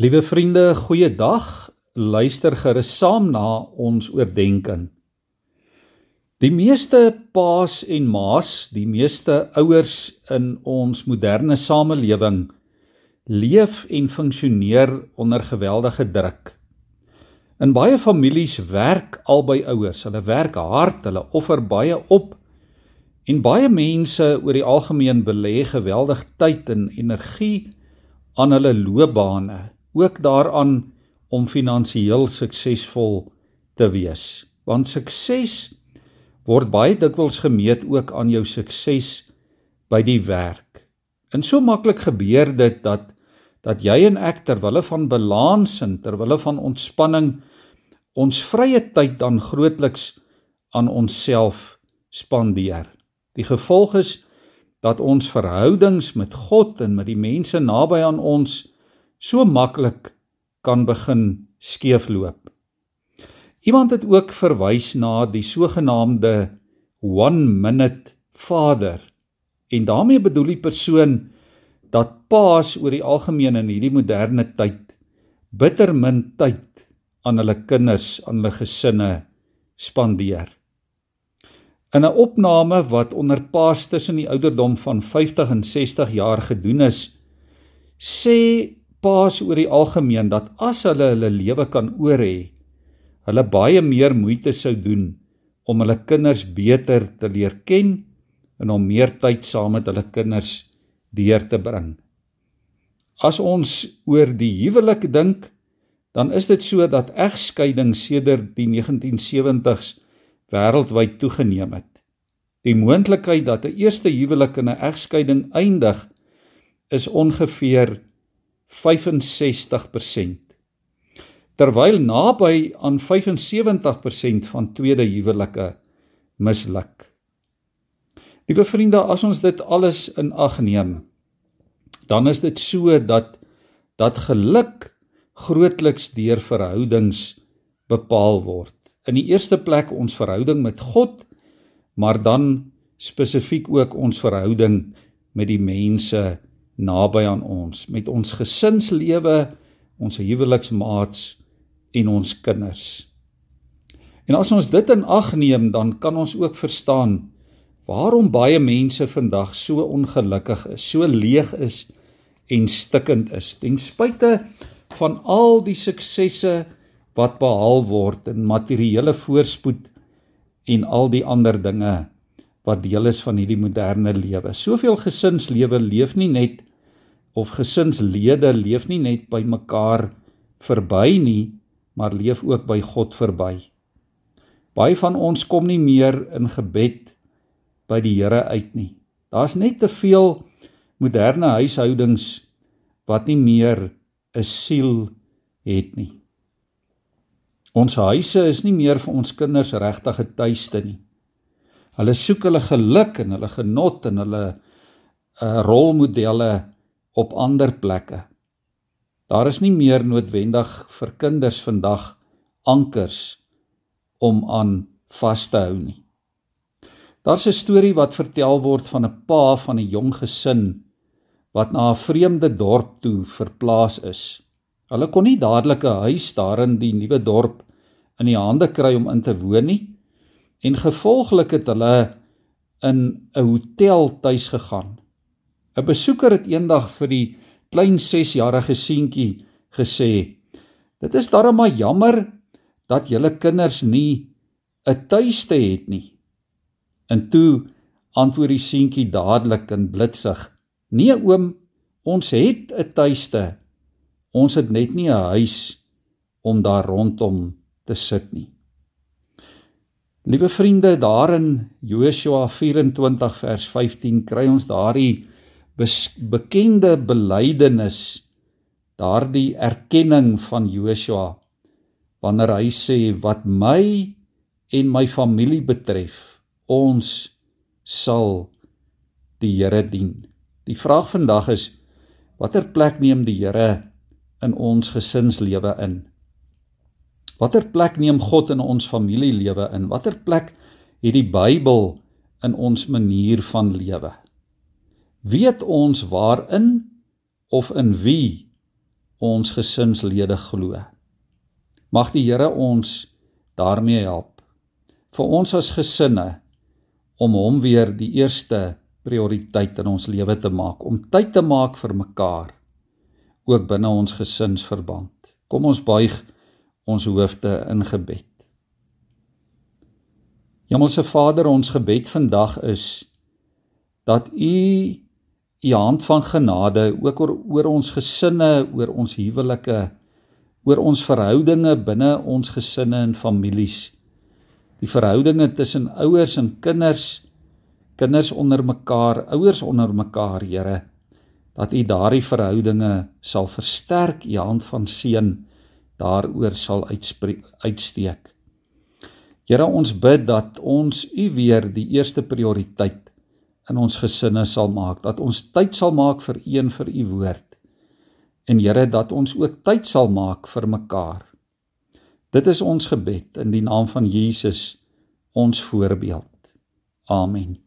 Liewe vriende, goeiedag. Luister gerus saam na ons oordeenking. Die meeste paas en ma's, die meeste ouers in ons moderne samelewing leef en funksioneer onder geweldige druk. In baie families werk albei ouers. Hulle werk hard, hulle offer baie op en baie mense oor die algemeen belê geweldig tyd en energie aan hulle loopbane ook daaraan om finansiëel suksesvol te wees. Want sukses word baie dikwels gemeet ook aan jou sukses by die werk. En so maklik gebeur dit dat dat jy en ek ter wille van balans en ter wille van ontspanning ons vrye tyd dan grootliks aan onsself spandeer. Die gevolg is dat ons verhoudings met God en met die mense naby aan ons so maklik kan begin skeefloop. Iemand het ook verwys na die sogenaamde one minute father en daarmee bedoel die persoon dat paas oor die algemeen in hierdie moderne tyd bitter min tyd aan hulle kinders, aan hulle gesinne spandeer. In 'n opname wat onder paas tussen die ouderdom van 50 en 60 jaar gedoen is, sê paas oor die algemeen dat as hulle hulle lewe kan oor hê, hulle baie meer moeite sou doen om hulle kinders beter te leer ken en om meer tyd saam met hulle kinders deur te bring. As ons oor die huwelik dink, dan is dit so dat egskeiding sedert die 1970s wêreldwyd toegeneem het. Die moontlikheid dat 'n eerste huwelik in 'n egskeiding eindig is ongeveer 65%. Terwyl naby aan 75% van tweede huwelike misluk. Liewe vriende, as ons dit alles in ag neem, dan is dit so dat dat geluk grootliks deur verhoudings bepaal word. In die eerste plek ons verhouding met God, maar dan spesifiek ook ons verhouding met die mense naby aan ons met ons gesinslewe, ons huweliksmaats en ons kinders. En as ons dit in ag neem, dan kan ons ook verstaan waarom baie mense vandag so ongelukkig is, so leeg is en stikkend is ten spyte van al die suksesse wat behaal word in materiële voorspoed en al die ander dinge wat deel is van hierdie moderne lewe. Soveel gesinslewe leef nie net of gesinslede leef nie net by mekaar verby nie, maar leef ook by God verby. Baie van ons kom nie meer in gebed by die Here uit nie. Daar's net te veel moderne huishoudings wat nie meer 'n siel het nie. Ons huise is nie meer vir ons kinders regtig 'n tuiste nie. Hulle soek hulle geluk en hulle genot en hulle uh rolmodelle op ander plekke. Daar is nie meer noodwendig vir kinders vandag ankers om aan vas te hou nie. Daar's 'n storie wat vertel word van 'n pa van 'n jong gesin wat na 'n vreemde dorp toe verplaas is. Hulle kon nie dadelik 'n huis daar in die nuwe dorp in die hande kry om in te woon nie en gevolglik het hulle in 'n hotel tuis gegaan 'n Besoeker het eendag vir die klein 6-jarige seentjie gesê: "Dit is darem maar jammer dat julle kinders nie 'n tuiste het nie." En toe antwoord die seentjie dadelik in blitsig: "Nee oom, ons het 'n tuiste. Ons het net nie 'n huis om daar rondom te sit nie." Liewe vriende, daar in Joshua 24 vers 15 kry ons daardie bekende belydenis daardie erkenning van Joshua wanneer hy sê wat my en my familie betref ons sal die Here dien. Die vraag vandag is watter plek neem die Here in ons gesinslewe in? Watter plek neem God in ons familielewe in? Watter plek het die Bybel in ons manier van lewe? Weet ons waarin of in wie ons gesinslede glo. Mag die Here ons daarmee help. Vir ons as gesinne om hom weer die eerste prioriteit in ons lewe te maak, om tyd te maak vir mekaar ook binne ons gesinsverband. Kom ons buig ons hoofde in gebed. Hemelse Vader, ons gebed vandag is dat U U hand van genade ook oor, oor ons gesinne, oor ons huwelike, oor ons verhoudinge binne ons gesinne en families. Die verhoudinge tussen ouers en kinders, kinders onder mekaar, ouers onder mekaar, Here, dat U daardie verhoudinge sal versterk, U hand van seën daaroor sal uitsteek. Here ons bid dat ons U weer die eerste prioriteit in ons gesinne sal maak, dat ons tyd sal maak vir een vir U woord. En Here dat ons ook tyd sal maak vir mekaar. Dit is ons gebed in die naam van Jesus, ons voorbeeld. Amen.